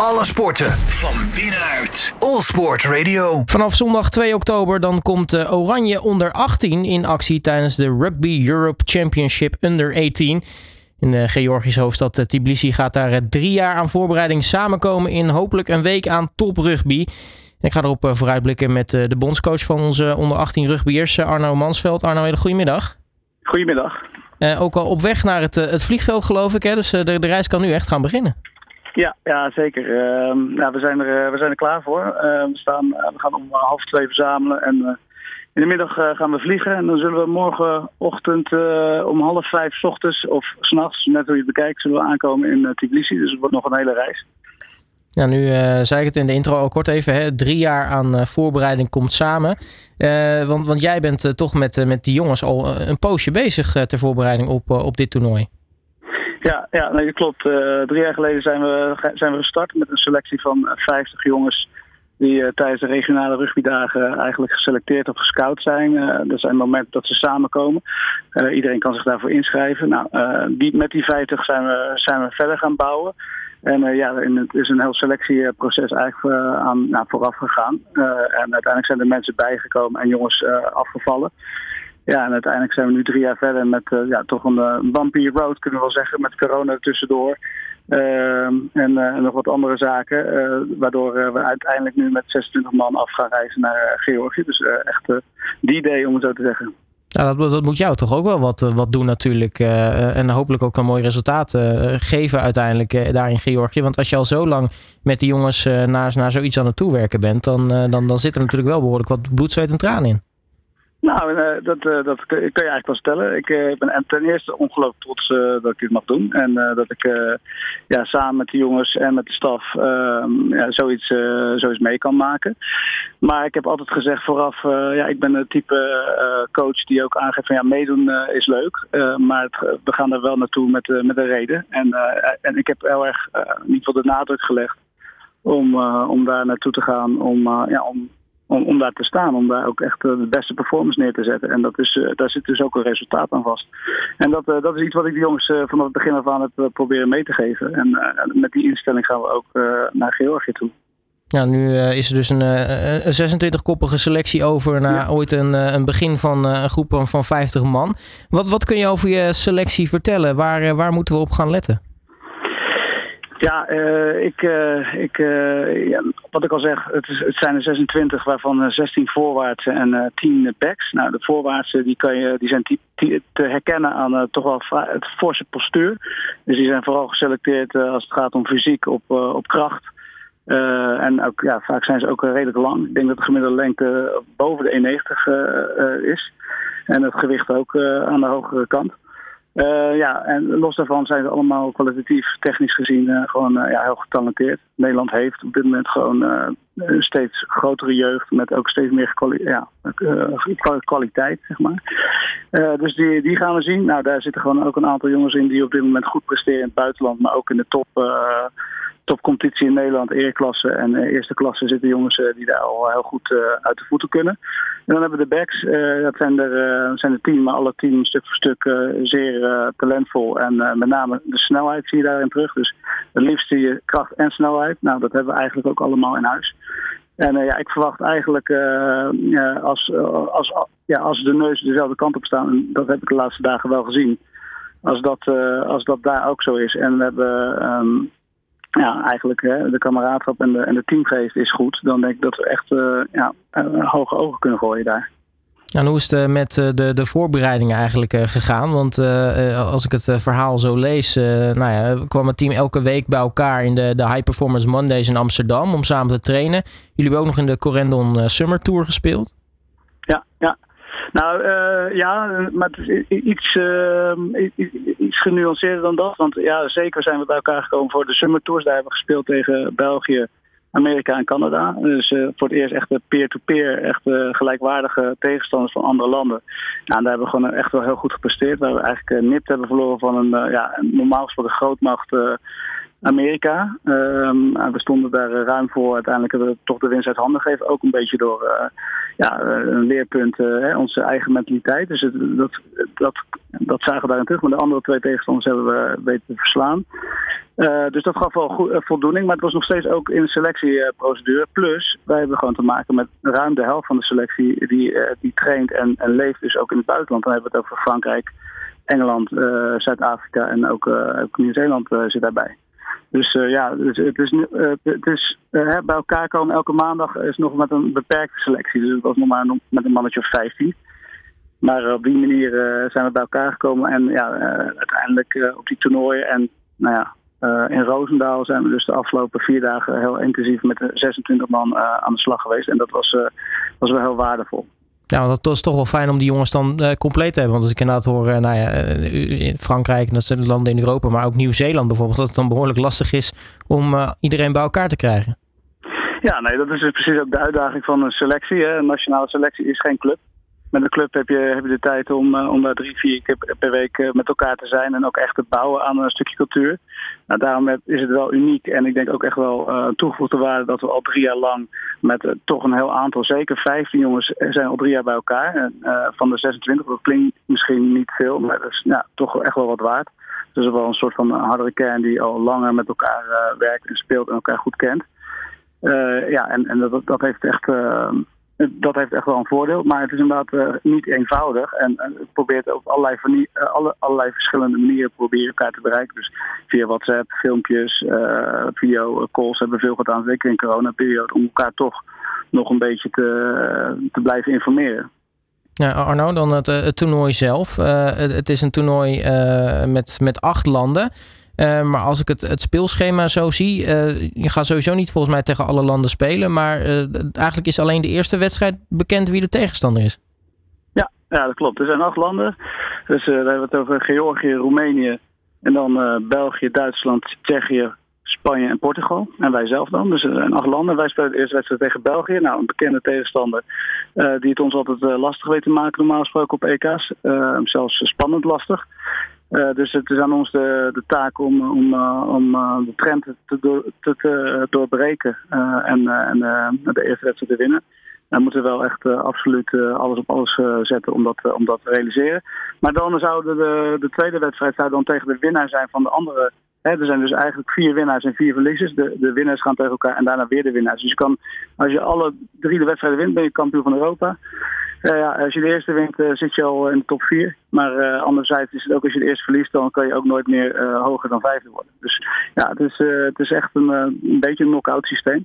Alle sporten van binnenuit. All Sport Radio. Vanaf zondag 2 oktober dan komt uh, Oranje onder 18 in actie tijdens de Rugby Europe Championship Under 18. In de Georgische hoofdstad uh, Tbilisi gaat daar uh, drie jaar aan voorbereiding samenkomen in hopelijk een week aan toprugby. Ik ga erop vooruitblikken met de bondscoach van onze onder 18 rugbyers, Arno Mansveld. Arno, hele goedemiddag. Goedemiddag. ook al op weg naar het, het vliegveld geloof ik, hè? dus de, de reis kan nu echt gaan beginnen. Ja, ja zeker. Uh, nou, we, zijn er, we zijn er klaar voor. Uh, we, staan, we gaan om half twee verzamelen en in de middag gaan we vliegen. En dan zullen we morgenochtend om half vijf ochtends of s'nachts, net hoe je het bekijkt, zullen we aankomen in Tbilisi. Dus het wordt nog een hele reis. Ja, nu zei ik het in de intro al kort even. Hè, drie jaar aan voorbereiding komt samen. want, want jij bent toch met, met die jongens al een poosje bezig ter voorbereiding op, op dit toernooi. Ja, ja nee, klopt. Uh, drie jaar geleden zijn we, zijn we gestart met een selectie van 50 jongens die uh, tijdens de regionale rugbydagen eigenlijk geselecteerd of gescout zijn. Dat zijn momenten dat ze samenkomen. iedereen kan zich daarvoor inschrijven. Nou, die, met die 50 zijn we, zijn we verder gaan bouwen. En ja, het is een heel selectieproces eigenlijk aan, nou, vooraf gegaan. en uiteindelijk zijn er mensen bijgekomen en jongens afgevallen. Ja, en uiteindelijk zijn we nu drie jaar verder met uh, ja, toch een uh, bumpy road, kunnen we wel zeggen, met corona tussendoor. Uh, en uh, nog wat andere zaken, waardoor we uiteindelijk nu met 26 man af gaan reizen naar Georgië. Dus echt die idee, om het zo te zeggen. Ja, dat, dat, moet jou toch ook wel wat, wat doen natuurlijk. en hopelijk ook een mooi resultaat geven uiteindelijk daar in Georgië. Want als je al zo lang met die jongens naar, naar zoiets aan het toewerken bent, dan, dan, dan zit er natuurlijk wel behoorlijk wat bloed, zweet en tranen in. Nou, uh, dat, uh, dat kun je eigenlijk wel stellen. Ik uh, ben ten eerste ongelooflijk trots dat ik dit mag doen. En dat ik ja, samen met de jongens en met de staf ehm, ja, zoiets, zoiets mee kan maken. Maar ik heb altijd gezegd vooraf, ja, ik ben het type coach die ook aangeeft van ja, meedoen is leuk. maar we gaan er wel naartoe met, met een reden. En, en ik heb heel erg in ieder geval de nadruk gelegd om, om daar naartoe te gaan. Om, ja, om om, om daar te staan, om daar ook echt de beste performance neer te zetten. En dat is, uh, daar zit dus ook een resultaat aan vast. En dat, uh, dat is iets wat ik de jongens vanaf het begin af aan heb proberen mee te geven. En met die instelling gaan we ook naar Georgië toe. Ja, nu is er dus een, een 26-koppige selectie over na ja. ooit een, een begin van een groep van 50 man. Wat, wat kun je over je selectie vertellen? Waar, waar moeten we op gaan letten? Ja, uh, ik, uh, ik, uh, ja, wat ik al zeg, het, is, het zijn er 26, waarvan 16 voorwaartsen en 10 backs. Nou, de voorwaartsen die kan je, die zijn te herkennen aan toch wel het forse postuur. Dus die zijn vooral geselecteerd als het gaat om fysiek op, op kracht. en ook, ja, vaak zijn ze ook redelijk lang. Ik denk dat de gemiddelde lengte boven de 1,90 is. En het gewicht ook aan de hogere kant. Uh, ja, en los daarvan zijn ze allemaal kwalitatief, technisch gezien, uh, gewoon uh, ja, heel getalenteerd. Nederland heeft op dit moment gewoon een steeds grotere jeugd met ook steeds meer kwaliteit, zeg maar. dus die, die gaan we zien. Nou, daar zitten gewoon ook een aantal jongens in die op dit moment goed presteren in het buitenland, maar ook in de top topcompetitie in Nederland, eerklasse en uh, eerste klasse zitten jongens uh, die daar al heel goed uh, uit de voeten kunnen. En dan hebben we de backs, dat zijn er, zijn er tien, maar alle tien stuk voor stuk zeer talentvol. En met name de snelheid zie je daarin terug. Dus het liefste je kracht en snelheid. Nou, dat hebben we eigenlijk ook allemaal in huis. En ja, ik verwacht eigenlijk als, als, ja, als de neus dezelfde kant op staan, en dat heb ik de laatste dagen wel gezien, als dat, als dat daar ook zo is. En we hebben um, ja, eigenlijk hè, de kameraadschap en de, en de teamgeest is goed, dan denk ik dat we echt uh, ja, uh, hoge ogen kunnen gooien daar. En hoe is het met de, de voorbereidingen eigenlijk gegaan? Want als ik het verhaal zo lees, nou ja, kwam het team elke week bij elkaar in de, de High Performance Mondays in Amsterdam om samen te trainen. Jullie hebben ook nog in de Corendon Summer Tour gespeeld. Ja, ja. Nou uh, ja, maar het is iets, uh, iets genuanceerder dan dat. Want ja, zeker zijn we bij elkaar gekomen voor de Summer Tours. Daar hebben we gespeeld tegen België, Amerika en Canada. Dus uh, voor het eerst echt peer-to-peer, echt gelijkwaardige tegenstanders van andere landen. En daar hebben we gewoon echt wel heel goed gepresteerd. Waar we eigenlijk nipt hebben verloren van een, ja, normaal gesproken grootmacht Amerika. Um, we stonden daar ruim voor. Uiteindelijk hebben we toch de winst uit handen gegeven. Ook een beetje door ja, een leerpunt, hè, onze eigen mentaliteit. Dus dat, dat, dat zagen we daarin terug. Maar de andere twee tegenstanders hebben we weten te verslaan. dus dat gaf wel voldoening. Maar het was nog steeds ook in de selectieprocedure. Plus, wij hebben gewoon te maken met ruim de helft van de selectie die, die traint en, en leeft dus ook in het buitenland. Dan hebben we het over Frankrijk, Engeland, Zuid-Afrika en ook, ook Nieuw-Zeeland zit daarbij. Dus uh, ja, dus het is, uh, het is uh, bij elkaar komen elke maandag is nog met een beperkte selectie. Dus het was nog maar met een mannetje of 15. Maar op die manier zijn we bij elkaar gekomen. En ja, uiteindelijk op die toernooien. En nou ja, in Roosendaal zijn we dus de afgelopen vier dagen heel intensief met de 26 man aan de slag geweest. En dat was, was wel heel waardevol. Ja, dat is toch wel fijn om die jongens dan uh, compleet te hebben. Want als ik inderdaad hoor, uh, nou ja, uh, Frankrijk, dat landen in Europa, maar ook Nieuw-Zeeland bijvoorbeeld, dat het dan behoorlijk lastig is om iedereen bij elkaar te krijgen. Ja, nee, dat is dus precies ook de uitdaging van een selectie. Hè. Een nationale selectie is geen club met een club heb je, heb je de tijd om, om daar drie, vier keer per week met elkaar te zijn en ook echt te bouwen aan een stukje cultuur. Nou, daarom is het wel uniek en ik denk ook echt wel uh, toegevoegde waarde dat we al drie jaar lang met toch een heel aantal, zeker 15 jongens, zijn al drie jaar bij elkaar. En, van de 26, dat klinkt misschien niet veel, maar dat is toch echt wel wat waard. Dus wel een soort van hardere kern die al langer met elkaar werkt en speelt en elkaar goed kent. ja, en, en dat, dat heeft echt dat heeft echt wel een voordeel, maar het is inderdaad uh, niet eenvoudig. En uh, het probeert op allerlei, uh, alle, allerlei verschillende manieren proberen elkaar te bereiken. Dus via WhatsApp, filmpjes, video, calls hebben we veel gedaan, zeker in coronaperiode, om elkaar toch nog een beetje te, te blijven informeren. Ja, Arno, dan het, het toernooi zelf. Het, het, is een toernooi met, met acht landen. Uh, maar als ik het, het speelschema zo zie, uh, je gaat sowieso niet volgens mij tegen alle landen spelen. Maar uh, eigenlijk is alleen de eerste wedstrijd bekend wie de tegenstander is. Ja, ja dat klopt. Er zijn acht landen. Dus we hebben het over Georgië, Roemenië. En dan België, Duitsland, Tsjechië, Spanje en Portugal. En wij zelf dan. Dus er zijn acht landen. Wij spelen de eerste wedstrijd tegen België. Nou, een bekende tegenstander die het ons altijd lastig weet te maken normaal gesproken op EK's. zelfs spannend lastig. Uh, dus het is aan ons de, de taak om, om, uh, om uh, de trend te, te, te doorbreken en, en de eerste wedstrijd te winnen. Dan moeten we wel echt absoluut alles op alles zetten om dat, om dat te realiseren. Maar dan zouden de, de tweede wedstrijd zou dan tegen de winnaar zijn van de andere. Hè, er zijn dus eigenlijk vier winnaars en vier verliezers. De, de winnaars gaan tegen elkaar en daarna weer de winnaars. Dus je kan, als je alle drie de wedstrijden wint, ben je kampioen van Europa. Uh, ja, als je de eerste wint, uh, zit je al in de top 4. Maar uh, anderzijds is het ook als je de eerste verliest, dan kan je ook nooit meer hoger dan vijfde worden. Dus ja, het is, het is echt een, een beetje een knock-out systeem.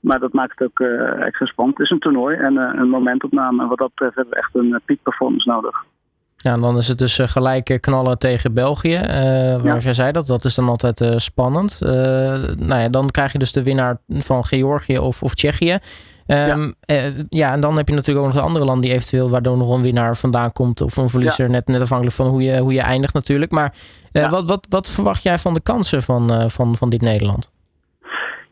Maar dat maakt het ook extra spannend. Het is een toernooi en een momentopname. En wat dat betreft hebben we echt een peak performance nodig. Ja, en dan is het dus gelijk knallen tegen België. Uh, waar jij zei dat, dat is dan altijd uh, spannend. Uh, nou ja, dan krijg je dus de winnaar van Georgië of, of Tsjechië. Um, ja. Ja, en dan heb je natuurlijk ook nog de andere landen die eventueel waardoor nog een winnaar vandaan komt of een verliezer. Net, net afhankelijk van hoe je, hoe je eindigt natuurlijk. Maar wat, wat, wat verwacht jij van de kansen van, van, van dit Nederland?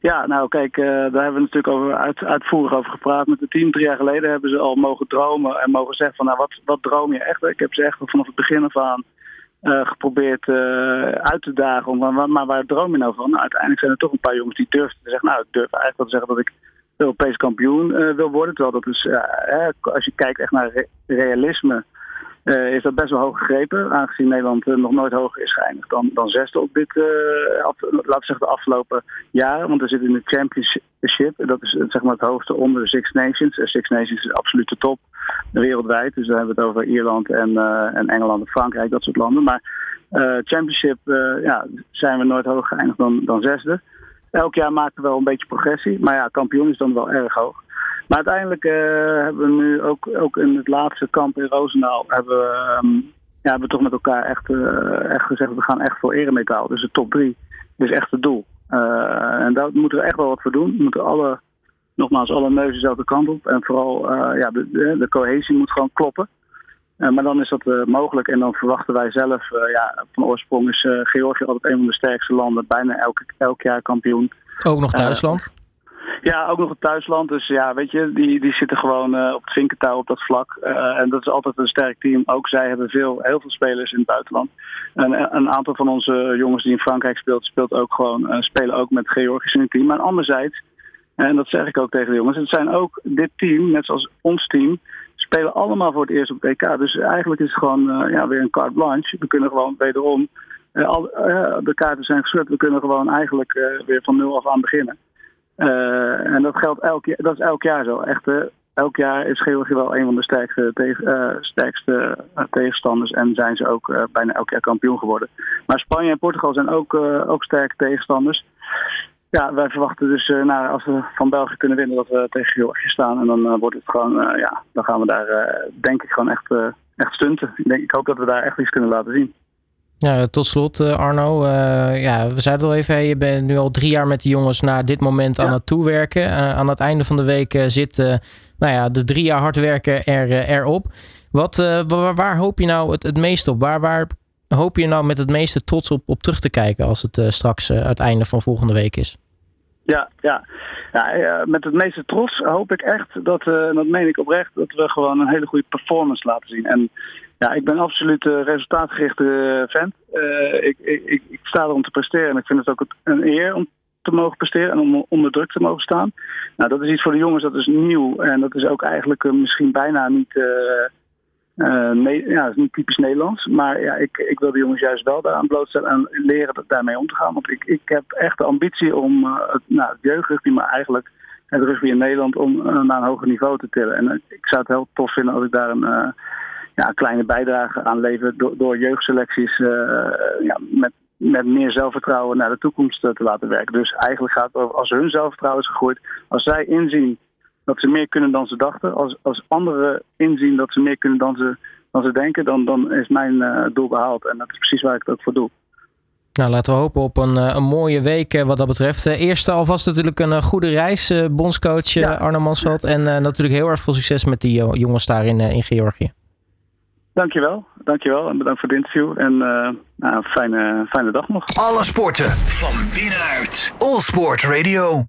Ja, nou kijk, daar hebben we natuurlijk over uit, uitvoerig over gepraat met het team. Drie jaar geleden hebben ze al mogen dromen en mogen zeggen van nou wat, wat droom je echt? Ik heb ze echt vanaf het begin af aan geprobeerd uit te dagen. Om, maar, maar waar droom je nou van? Nou, uiteindelijk zijn er toch een paar jongens die durfden te zeggen, nou ik durf eigenlijk wel te zeggen dat ik Europees kampioen wil worden. Terwijl dat is, als je kijkt echt naar re realisme, uh, is dat best wel hoog gegrepen. Aangezien Nederland nog nooit hoger is geëindigd dan, dan zesde op dit, af, laten we zeggen, de afgelopen jaren. Want we zitten in de championship. Dat is zeg maar het hoogste onder de Six Nations. Six Nations is absoluut de top wereldwijd. Dus dan hebben we het over Ierland en, en Engeland en Frankrijk, dat soort landen. Maar championship ja, zijn we nooit hoger geëindigd dan, dan zesde elk jaar maken we wel een beetje progressie. Maar ja, kampioen is dan wel erg hoog. Maar uiteindelijk uh, hebben we nu ook, ook in het laatste kamp in Roosendaal... hebben we, um, ja, hebben we toch met elkaar echt, uh, echt gezegd... we gaan echt voor eremetaal. Dus de top drie is echt het doel. Uh, en daar moeten we echt wel wat voor doen. We moeten alle, nogmaals, alle neuzen dezelfde kant op. En vooral ja, de, de, cohesie moet gewoon kloppen. Uh, maar dan is dat uh, mogelijk en dan verwachten wij zelf, ja, van oorsprong is Georgië altijd een van de sterkste landen, bijna elk, elk jaar kampioen. Ook nog Duitsland? Ja, ook nog het thuisland. Dus ja, weet je, die, die zitten gewoon op het vinkentouw op dat vlak. en dat is altijd een sterk team. Ook zij hebben veel, heel veel spelers in het buitenland. En een aantal van onze jongens die in Frankrijk speelt, speelt ook gewoon, spelen ook met Georgisch in het team. Maar anderzijds En dat zeg ik ook tegen de jongens. Het zijn ook dit team, net zoals ons team, spelen allemaal voor het eerst op het EK. Dus eigenlijk is het gewoon ja, weer een carte blanche. We kunnen gewoon wederom, de kaarten zijn geschud, we kunnen gewoon eigenlijk weer van nul af aan beginnen. En dat geldt elk, dat is elk jaar zo. Echt, elk jaar is Georgië wel een van de sterkste, uh, sterkste tegenstanders en zijn ze ook bijna elk jaar kampioen geworden. Maar Spanje en Portugal zijn ook, ook sterke tegenstanders. Ja, wij verwachten dus nou, als we van België kunnen winnen dat we tegen Georgië staan. En dan wordt het gewoon, ja, dan gaan we daar denk ik gewoon echt, echt stunten. Ik, denk, ik hoop dat we daar echt iets kunnen laten zien. Ja, tot slot Arno. Uh, ja, we zeiden al even, je bent nu al drie jaar met de jongens naar dit moment ja. aan het toewerken. Uh, aan het einde van de week zit nou ja, de drie jaar hard werken er, erop. Wat, waar, waar, hoop je nou het, het meest op? Waar, waar hoop je nou met het meeste trots op, op terug te kijken als het straks het einde van volgende week is? Ja, ja. ja met het meeste trots hoop ik echt dat, en dat meen ik oprecht, dat we gewoon een hele goede performance laten zien. En ja, ik ben absoluut een resultaatgerichte vent. Uh, ik, ik, ik, sta er om te presteren en ik vind het ook een eer om te mogen presteren en om onder druk te mogen staan. Nou, dat is iets voor de jongens, dat is nieuw en dat is ook eigenlijk misschien bijna niet, uh, ja, is niet typisch Nederlands. Maar ja, ik, ik wil de jongens juist wel daaraan blootstellen en leren daarmee om te gaan. Want ik, ik heb echt de ambitie om het, nou, het jeugdrugby, maar eigenlijk het rugby in Nederland, om naar een hoger niveau te tillen. En ik zou het heel tof vinden als ik daar een ja, kleine bijdrage aan lever door, door jeugdselecties uh, ja, met, met meer zelfvertrouwen naar de toekomst te laten werken. Dus eigenlijk gaat het over als hun zelfvertrouwen is gegroeid, als zij inzien dat ze meer kunnen dan ze dachten, als, als anderen inzien dat ze meer kunnen dan ze, dan ze denken, dan, dan is mijn uh, doel behaald. En dat is precies waar ik het ook voor doe. Nou, laten we hopen op een, een mooie week wat dat betreft. Eerst alvast natuurlijk een goede reis, bondscoach ja. Arno Mansveld. En natuurlijk heel erg veel succes met die jongens daar in, in Georgië. Dankjewel, dankjewel en bedankt voor het interview. En uh, fijne, fijne dag nog. Alle sporten van binnenuit. All Sport Radio.